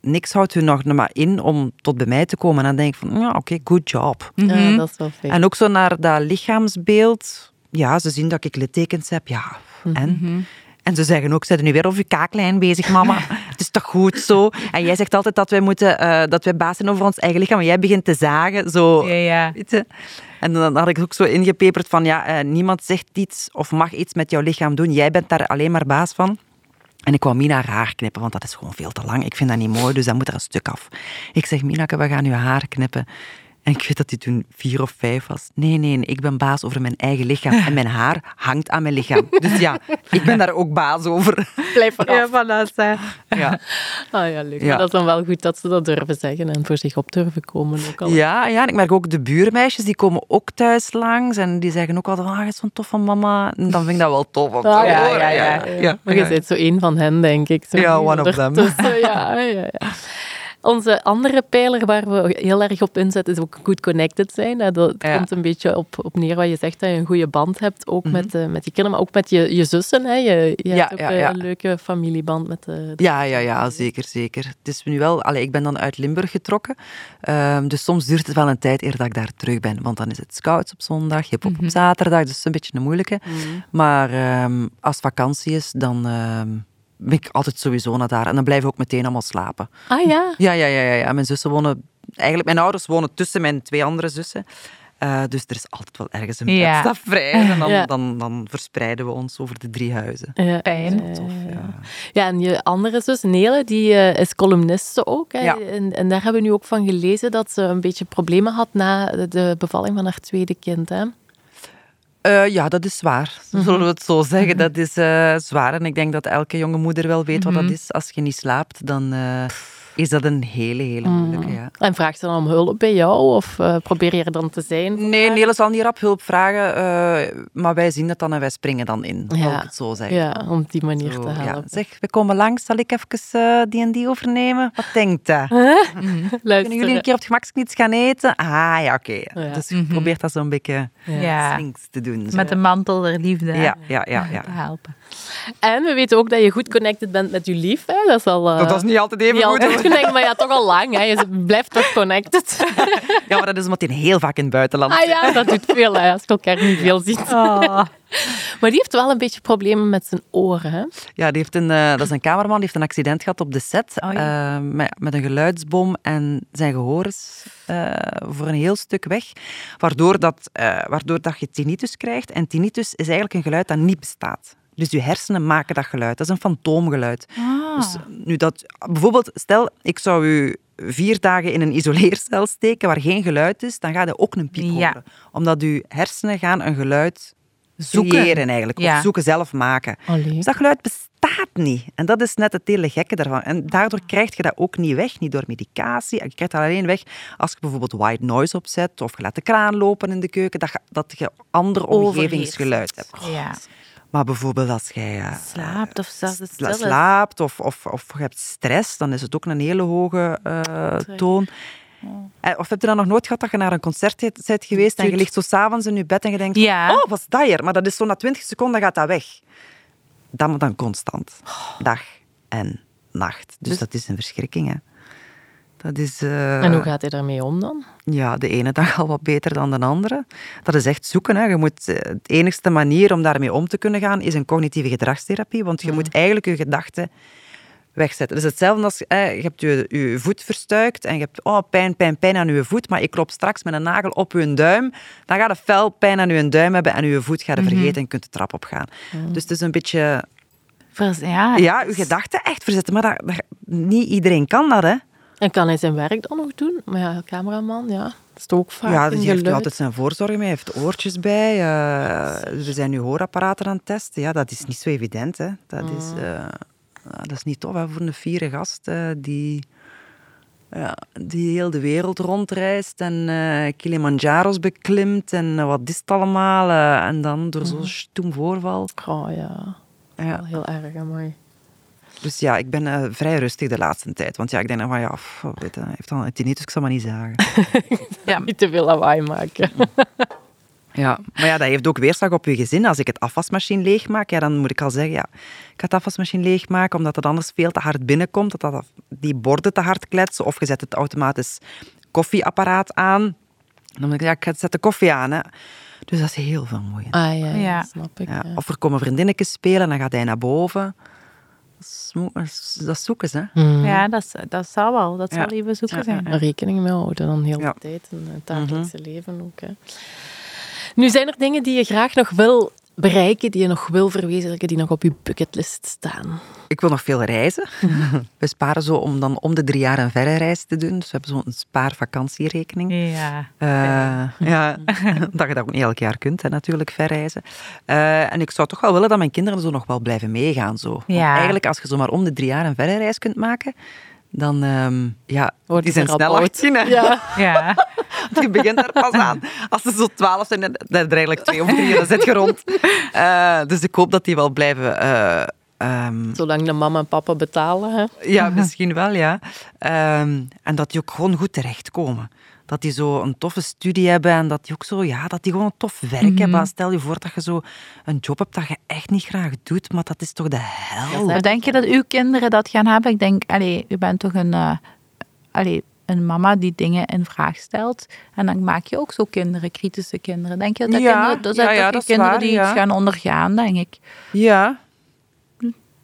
niks houdt hun nog maar in om tot bij mij te komen. En dan denk ik van, ja, oké, good job. Ja, dat is wel fijn. En ook zo naar dat lichaamsbeeld. Ja, ze zien dat ik littekens heb. Ja, en? En ze zeggen ook, zijn er nu weer over je kaaklijn bezig, mama? Is toch goed zo? En jij zegt altijd dat wij, moeten, eh, dat wij baas zijn over ons eigen lichaam. Maar jij begint te zagen, zo... Ja, ja. Weet je? En dan had ik ook zo ingepeperd van, ja, eh, niemand zegt iets of mag iets met jouw lichaam doen. Jij bent daar alleen maar baas van. En ik wou Mina haar haar knippen, want dat is gewoon veel te lang. Ik vind dat niet mooi, dus dat moet er een stuk af. Ik zeg, Minake, we gaan je haar knippen. En ik weet dat hij toen vier of vijf was. Nee, nee, nee, ik ben baas over mijn eigen lichaam. En mijn haar hangt aan mijn lichaam. Dus ja, ik ben daar ook baas over. Blijf eraf. Ja, zeg. Ja, Ah ja, leuk. Ja. Maar dat is dan wel goed dat ze dat durven zeggen en voor zich op durven komen. Ook al. ja, ja, en ik merk ook de buurmeisjes, die komen ook thuis langs. En die zeggen ook altijd, ah, je is zo'n toffe mama. En dan vind ik dat wel tof om te Ah, ja, ja, ja, ja. Maar je bent zo één van hen, denk ik. Zo Ja, one of them. Ja, ja, ja. Onze andere pijler waar we heel erg op inzetten is ook good connected zijn. Dat Ja. komt een beetje op, op neer wat je zegt, dat je een goede band hebt, ook Mhm. met, eh, met je kinderen, maar ook met je, je zussen. Hè. Je, je Ja, hebt ook ja, eh, een leuke familieband met de... de- Ja, ja, ja, zeker, zeker. Het is nu wel, allee, ik ben dan uit Limburg getrokken, Ehm, dus soms duurt het wel een tijd eer dat ik daar terug ben, want dan is het scouts op zondag, hip-hop op zaterdag, dus een beetje een moeilijke. Maar ehm, als vakantie is, dan ehm, ben ik altijd sowieso naar daar en dan blijven we ook meteen allemaal slapen. Ah ja? Ja, ja, ja, ja, ja. Mijn zussen wonen, eigenlijk mijn ouders wonen tussen mijn twee andere zussen. Eh, dus er is altijd wel ergens een Ja. bed dat vrij en dan, Ja. dan, dan verspreiden we ons over de drie huizen. Ja, Fijn. ja, Tof, ja. en je andere zus, Nele, die eh, is columniste ook. Hè? Ja. En, en daar hebben we nu ook van gelezen dat ze een beetje problemen had na de- de bevalling van haar tweede kind. Hè? Eh, ja, dat is zwaar. Zullen we het zo zeggen. Dat is eh, zwaar. En ik denk dat elke jonge moeder wel weet wat dat is. Als je niet slaapt, dan eh, is dat een hele, hele moeilijke. Ja. En vraagt ze dan om hulp bij jou of eh, probeer je er dan te zijn? Nee, Nele zal niet rap hulp vragen, eh, maar wij zien het dan en wij springen dan in. Zal Ja. ik het zo zeggen. Ja, om op die manier Zo, te ja. helpen. Zeg, we komen langs. Zal ik even eh, die en die overnemen? Wat denkt u? Kunnen Luister. jullie een keer op het gemak iets gaan eten? Ah, ja, oké. Ja. Dus je probeert dat zo'n beetje Ja, slinks te doen. zo. met de mantel der liefde Ja, ja, ja. ja. te helpen. En we weten ook dat je goed connected bent met je lief. Hè? Dat is al... Dat is niet altijd even niet goed. altijd connected, maar ja, toch al lang. Hè? Je blijft toch connected. Ja, maar dat is omdat hij heel vaak in het buitenland Ah ja, dat doet veel hè, als je elkaar niet veel ziet. Oh. Maar die heeft wel een beetje problemen met zijn oren. Hè? Ja, die heeft een, eh, dat is een cameraman, die heeft een accident gehad op de set Oh ja. eh, met, met een geluidsbom en zijn gehoor is eh, voor een heel stuk weg, waardoor, dat, eh, waardoor dat je tinnitus krijgt. En tinnitus is eigenlijk een geluid dat niet bestaat. Dus je hersenen maken dat geluid. Dat is een fantoomgeluid. Ah. Dus nu dat, bijvoorbeeld, stel, ik zou u vier dagen in een isoleercel steken waar geen geluid is, dan gaat je ook een piek Ja. horen. Omdat uw hersenen gaan een geluid Zoeken. creëren eigenlijk. Ja. Of zoeken, zelf maken. Allee. Dus dat geluid bestaat niet. En dat is net het hele gekke daarvan. En daardoor krijg je dat ook niet weg, niet door medicatie. Je krijgt dat alleen weg als je bijvoorbeeld white noise opzet of je laat de kraan lopen in de keuken, dat je, dat je ander omgevingsgeluid hebt. Ja. Maar bijvoorbeeld als jij eh, Slaapt of zelfs het stil slaapt of, of, of je hebt stress, dan is het ook een hele hoge eh, toon. Eh, Of heb je dat nog nooit gehad dat je naar een concert bent geweest en je ligt zo s'avonds in je bed en je denkt, Ja. oh, wat is dat hier? Maar dat is zo na 20 seconden gaat dat weg. Dan, dan constant. Dag en nacht. Dus, dat is een verschrikking, hè. Dat is... eh, En hoe gaat hij daarmee om dan? ja, de ene dag al wat beter dan de andere. Dat is echt zoeken. Hè. Je moet, eh, de enigste manier om daarmee om te kunnen gaan is een cognitieve gedragstherapie. Want je moet eigenlijk je gedachten wegzetten. Het is hetzelfde als eh, je hebt je, je voet verstuikt en je hebt oh, pijn, pijn, pijn aan je voet, maar ik klop straks met een nagel op je duim. Dan gaat het fel pijn aan je duim hebben en je voet gaat je vergeten en kunt de trap opgaan. Dus het is een beetje Vers- Ja, ja, je gedachten echt verzetten. Maar dat, dat- niet iedereen kan dat, hè. En kan hij zijn werk dan nog doen? Maar ja, cameraman, ja. Dat is toch ook vaak Ja, dus die heeft altijd zijn voorzorg mee. Hij heeft oortjes bij. eh, er zijn nu hoorapparaten aan het testen. Ja, dat is niet zo evident. Hè. Dat, is, Mm. eh, dat is niet tof hè, voor een fiere gast eh, die, ja, die heel de wereld rondreist en eh Kilimanjaro's beklimt en wat is het allemaal. en dan door Mm. zo'n stoem voorval. Oh ja, Ja. heel erg, mooi. Dus ja, ik ben eh, vrij rustig de laatste tijd. Want ja, ik denk dan van ja, pff, weet je, hij heeft dan een tinnitus, ik zal maar niet zagen. Ja. Niet te veel lawaai maken. Ja, maar ja, dat heeft ook weerslag op je gezin. Als ik het afwasmachine leegmaak, ja, dan moet ik al zeggen, ja, ik ga het afwasmachine leegmaken, omdat het anders veel te hard binnenkomt, dat, dat die borden te hard kletsen, of je zet het automatisch koffieapparaat aan. Dan moet ik ja, ik zet de koffie aan. Hè. Dus dat is heel veel moeite. Ah ja, ja, Ja. snap ik. Ja. ja. Of er komen vriendinnetjes spelen, dan gaat hij naar boven. Dat is, zoeken, hè. Hmm. Ja, dat, is- dat zou wel. Dat Ja. zal even zoeken Ja, zijn. Rekening mee houden dan heel Ja. de tijd in het dagelijkse leven ook. Hè. Nu zijn er dingen die je graag nog wil bereiken, die je nog wil verwezenlijken, die nog op je bucketlist staan. Ik wil nog veel reizen. We sparen zo om dan om de drie jaar een verre reis te doen. Dus we hebben zo'n spaarvakantierekening. Ja. Eh, ja, dat je dat ook niet elk jaar kunt, hè, natuurlijk, verreizen. Eh, en ik zou toch wel willen dat mijn kinderen zo nog wel blijven meegaan. Zo. Ja. Eigenlijk, als je zo maar om de drie jaar een verre reis kunt maken, dan... ehm, ja, Wordt die zijn snel al oud. 18, hè. Ja. Ja. Die begint er pas aan. Als ze zo twaalf zijn, dan dan er eigenlijk twee of drie, dan zit je rond. Eh, dus ik hoop dat die wel blijven... eh, ehm, Zolang de mama en papa betalen. Hè. ja, misschien wel, ja. Ehm, en dat die ook gewoon goed terechtkomen. Dat die zo een toffe studie hebben en dat die ook zo, ja, dat die gewoon een tof werk hebben. Stel je voor dat je zo een job hebt dat je echt niet graag doet, maar dat is toch de hel. Ja, denk je dat uw kinderen dat gaan hebben? Ik denk, allee, u bent toch een, eh, allee, een mama die dingen in vraag stelt. En dan maak je ook zo kinderen, kritische kinderen. Denk je dat, dat Ja, kinderen, dat zijn ja, toch die kinderen waar, die iets gaan ondergaan, denk ik. Ja.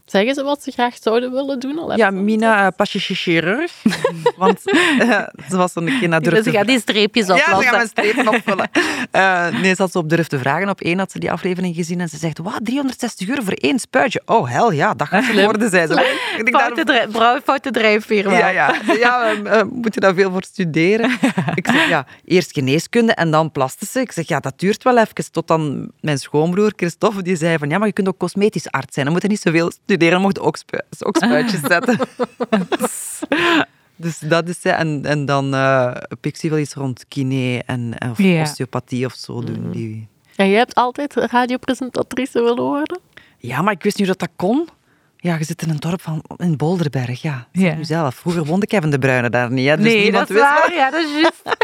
Zeggen ze wat ze graag zouden willen doen? Al Ja, ze- Mina, uh, plastische chirurg. Want eh, ze was zo'n keer naar durf Dus ze gaat die streepjes Ja, ze oplossen. gaan mijn strepen opvullen. Eh, nee, ze had ze op Durf te Vragen. Op één had ze die aflevering gezien en ze zegt, wat, 360 euro voor één spuitje? Oh, hel, ja, dat gaat het worden, zei ze. Ik Foute, brouw- foute drijfveer ja, ja. ja eh, eh, moet je daar veel voor studeren? Ik zeg, ja, eerst geneeskunde en dan plastische. Ik zeg, ja, dat duurt wel even. Tot dan mijn schoonbroer, Christophe, die zei van, ja, maar je kunt ook cosmetisch arts zijn. Dan moet je niet zoveel studeren, dan mocht ook, spu- ook spuitjes zetten. Dus dat is... hè. En, en dan eh heb ik zie wel iets rond kine en, en of Ja. osteopathie of zo doen. Die... En jij hebt altijd radiopresentatrice willen worden? Ja, maar ik wist niet dat dat kon. Ja, je zit in een dorp van, in Bolderberg, ja. Ja. Ja. nu zelf. Vroeger woonde Kevin de Bruyne daar niet, hè. Dus nee, niemand dat is waar. Ja, dat is juist.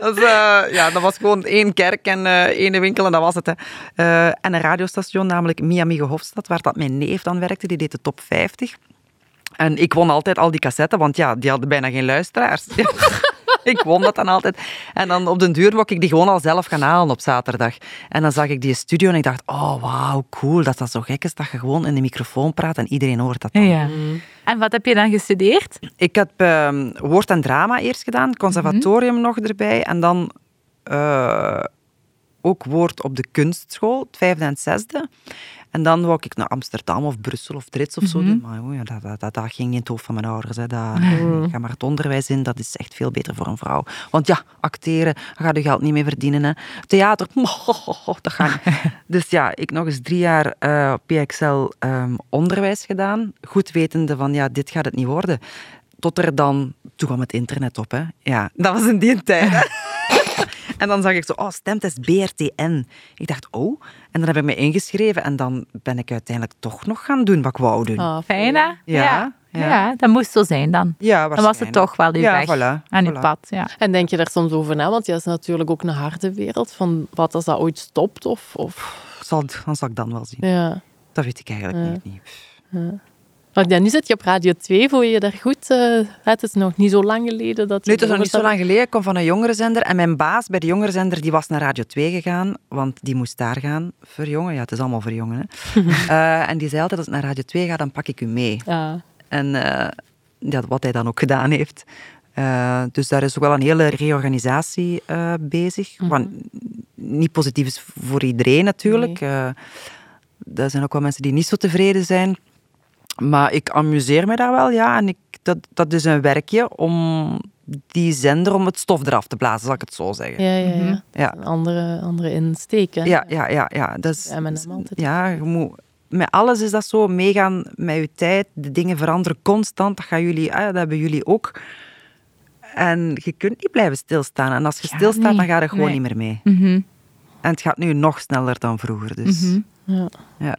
Eh, ja, dat was gewoon één kerk en eh één winkel en dat was het. Hè. Eh, en een radiostation, namelijk Miami Hofstad, waar dat mijn neef dan werkte. Die deed de top 50. En ik won altijd al die cassetten, want ja, die hadden bijna geen luisteraars. ik won dat dan altijd. En dan op den duur wou ik die gewoon al zelf gaan halen op zaterdag. En dan zag ik die studio en ik dacht, oh wauw, cool dat dat zo gek is dat je gewoon in de microfoon praat en iedereen hoort dat dan. Ja. En wat heb je dan gestudeerd? Ik heb ehm, woord en drama eerst gedaan, conservatorium nog erbij en dan eh, ook woord op de kunstschool, het vijfde en het zesde. En dan wou ik naar Amsterdam of Brussel of Trits of zo doen. Maar oh ja, dat, dat, dat, dat ging niet in het hoofd van mijn ouders. Hè. Dat, Ga maar het onderwijs in, dat is echt veel beter voor een vrouw. Want ja, acteren, daar gaat je geld niet mee verdienen. Hè. Theater, dat gaat niet. Dus ja, ik nog eens drie jaar eh, op PXL ehm, onderwijs gedaan. Goed wetende van, ja, dit gaat het niet worden. Tot er dan, toen kwam het internet op. Hè. Ja, dat was in die tijd. En dan zag ik zo, oh, stemtest BRTN. Ik dacht, oh. En dan heb ik me ingeschreven en dan ben ik uiteindelijk toch nog gaan doen wat ik wou doen. Ah, Fijn, hè? Ja, ja. ja. dat moest zo zijn dan. Ja, Dan was het toch wel uw ja, weg Voilà, aan uw voilà. pad. Ja. En denk je daar soms over na? Want ja, het is natuurlijk ook een harde wereld. Van wat als dat ooit stopt? Of, of... Zal, dan zal ik dan wel zien. Ja. Dat weet ik eigenlijk niet. niet. Want ja, nu zit je op Radio 2. Voel je je daar goed? eh, het is nog niet zo lang geleden dat je... Nee, het is nog niet zo lang geleden. Ik kom van een jongerenzender. En mijn baas bij de jongerenzender die was naar Radio 2 gegaan. Want die moest daar gaan. Voor jongen. Ja, het is allemaal voor jongen. Hè. Eh, en die zei altijd, als ik naar Radio 2 ga, dan pak ik u mee. Ja. En eh, ja, wat hij dan ook gedaan heeft. Dus daar is ook wel een hele reorganisatie bezig. Wat niet positief is voor iedereen natuurlijk. Eh, er zijn ook wel mensen die niet zo tevreden zijn. Maar ik amuseer me daar wel, ja. En ik, dat, dat is een werkje om die zender, om het stof eraf te blazen, zal ik het zo zeggen. Ja, ja, ja. Ja. Een andere, andere insteek, hè? Ja, ja, ja. ja. Dat is, altijd. Ja, je moet, met alles is dat zo. Meegaan met je tijd. De dingen veranderen constant. Dat, gaan jullie, ah, dat hebben jullie ook. En je kunt niet blijven stilstaan. En als je Ja, stilstaat, nee. dan ga je gewoon Nee. niet meer mee. Mhm. En het gaat nu nog sneller dan vroeger. Dus. Mhm. Ja. ja.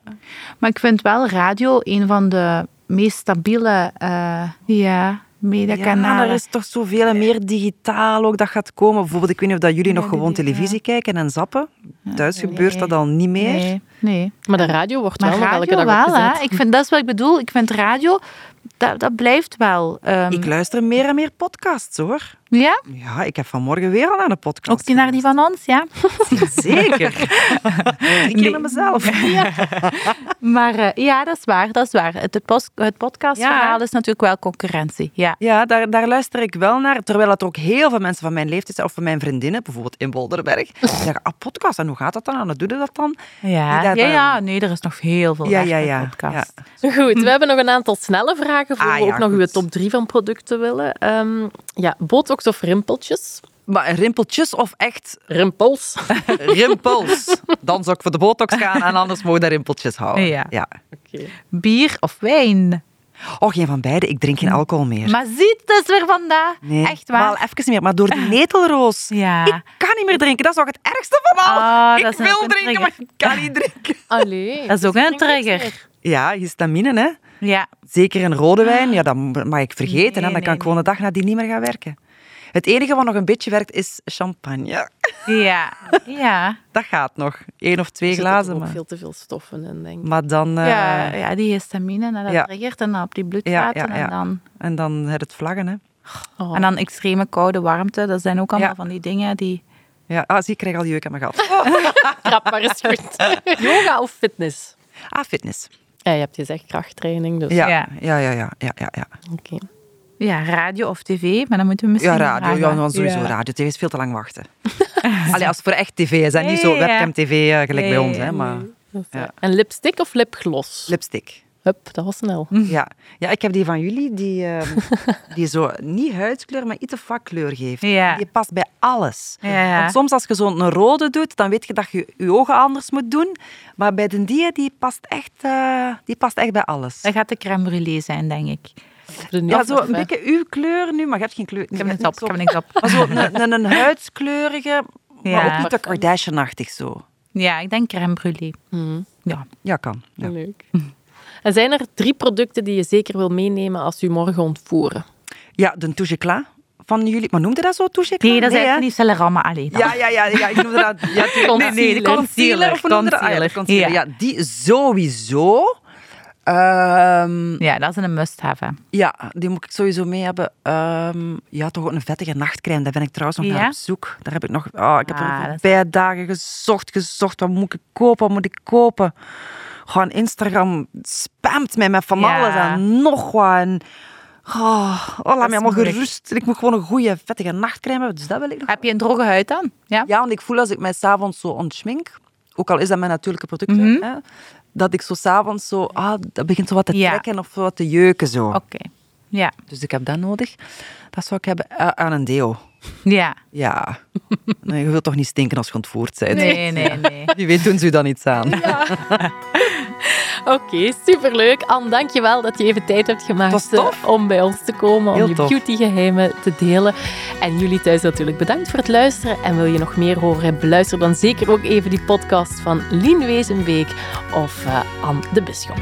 Maar ik vind wel radio een van de meest stabiele eh, ja, mediakanalen. Ja, er is toch zoveel en meer digitaal ook dat gaat komen. Bijvoorbeeld, ik weet niet of dat jullie nog gewoon televisie kijken en zappen. Thuis nee. gebeurt dat al niet meer. Nee, nee. Maar de radio wordt Maar wel nog elke radio dag wel, hè. Ik vind, dat is wat ik bedoel. Ik vind radio, dat, dat blijft wel. ehm, Ik luister meer en meer podcasts, hoor. Ja? Ja, ik heb vanmorgen weer al naar de podcast Ook die naar die van ons, ja. Zeker. Ik ken hem mezelf. Maar eh, ja, dat is waar, dat is waar. Het, het, post- het podcastverhaal Ja. is natuurlijk wel concurrentie. Ja. Ja, daar, daar luister ik wel naar. Terwijl het ook heel veel mensen van mijn leeftijd zijn, of van mijn vriendinnen, bijvoorbeeld in Bolderberg, die zeggen, ah, podcast, en hoe gaat dat dan? En hoe doe je dat dan? Ja, Ja, ja, ja, nee, er is nog heel veel Ja, ja, met ja. podcast. Goed, we hebben nog een aantal snelle vragen voor Ah, we ja, ook nog uw top 3 van producten willen. Ehm, ja, botox of rimpeltjes? Maar rimpeltjes of echt Rimpels. rimpels? Dan zou ik voor de botox gaan en anders mogen daar rimpeltjes houden. Ja. ja. Oké. Bier of wijn? Oh, geen van beide. Ik drink geen alcohol meer. Maar ziet, dat is weer vandaag. Nee, Echt waar? Wel even niet meer. Maar door die netelroos. Ja. Ik kan niet meer drinken. Dat is ook het ergste van al. Ah, ik wil drinken, trigger. maar ik kan niet drinken. Allee. Dat is ook dus een trigger. Ja, histamine, hè. Ja. Zeker een rode wijn, ja, dat mag ik vergeten. hè. Nee, Dan kan nee, ik gewoon de dag nadien niet meer gaan werken. Het enige wat nog een beetje werkt, is champagne. Ja. Ja. Dat gaat nog. Eén of twee Er glazen. ook Maar, veel te veel stoffen in, denk ik. maar dan... eh, ja, ja, die histamine, en dat ja. triggert en dan op die bloedvaten. ja, ja. En, dan, En dan het het vlaggen, hè. Oh. en dan extreme koude warmte. Dat zijn ook allemaal Ja. van die dingen die... Ja, ah, zie, ik krijg al jeuk aan mijn gat. Grap, maar is goed. Yoga of fitness? Ah, fitness. Ja, je hebt gezegd krachttraining, dus Ja, Ja. ja, ja, ja, ja, ja. ja. oké. Ja, radio of tv, maar dan moeten we misschien... Ja, radio. Ja, vragen. dan sowieso Ja. radio. TV is veel te lang wachten. Allee, als het voor echt tv is, hè. niet zo Ja, ja, ja. webcam-tv eh, gelijk Ja, bij ja, ons. ja. Hè, maar, Ja. En lipstick of lipgloss? lipstick. Hup, dat was snel. Ja. ja, ik heb die van jullie, die, ehm, die zo niet huidskleur, maar iets te vakkleur geeft. Ja. Die past bij alles. Ja. Want soms als je zo'n rode doet, dan weet je dat je je ogen anders moet doen. Maar bij de die, die past echt, eh, die past echt bij alles. Dat gaat de crème brûlée zijn, denk ik. De Ja, zo een beetje uw kleur nu, maar je hebt geen kleur. Ik heb niks op, ik heb niks op. Maar zo een, een, een huidskleurige, maar Ja. ook niet te Kardashian-achtig zo. Ja, ik denk crème brûlée. Mhm, Ja. Ja, kan. Ja. Leuk. En zijn er drie producten die je zeker wil meenemen als u morgen ontvoeren? Ja, de touche van jullie. Maar noemde dat zo touche? Nee, dat is eigenlijk niet Celerama alleen. Ja, ja, ja, ja, ik noemde dat... Ja, nee, nee, de concealer. Of dat? Ah, ja, de Concealer. concealer. Ja, die sowieso. Ehm, Ja, dat is een must-have. ja, die moet ik sowieso mee hebben. Ehm, ja, toch ook een vettige nachtcrème. Daar ben ik trouwens nog Ja? naar op zoek. Daar heb ik nog... Oh, ik heb Ah, er dagen gezocht, gezocht. Wat moet ik kopen? Wat moet ik kopen? Gewoon Instagram spamt mij met van Ja. alles en nog wat. En, oh, oh, laat me allemaal moeilijk. gerust. Ik moet gewoon een goede, vettige nachtcrème hebben. Dus dat wil ik nog. Heb je een droge huid dan? Ja. Ja, want ik voel als ik mij s'avonds zo ontschmink, ook al is dat mijn natuurlijke producten, Mhm. hè, dat ik zo s'avonds zo, ah, dat begint zo wat te Ja. trekken of zo wat te jeuken zo. Oké. Ja. Dus ik heb dat nodig. Dat zou ik hebben eh, aan een deo. Ja. Ja. nee, je wilt toch niet stinken als je ontvoerd bent? Nee, nee, nee. Wie weet doen ze u dan iets aan. Oké, superleuk. Anne, dankjewel dat je even tijd hebt gemaakt eh, om bij ons te komen, om Heel je tof. beautygeheimen te delen. En jullie thuis natuurlijk bedankt voor het luisteren. En wil je nog meer horen, beluister dan zeker ook even die podcast van Lien Wezenbeek of eh, Anne de Bisschop.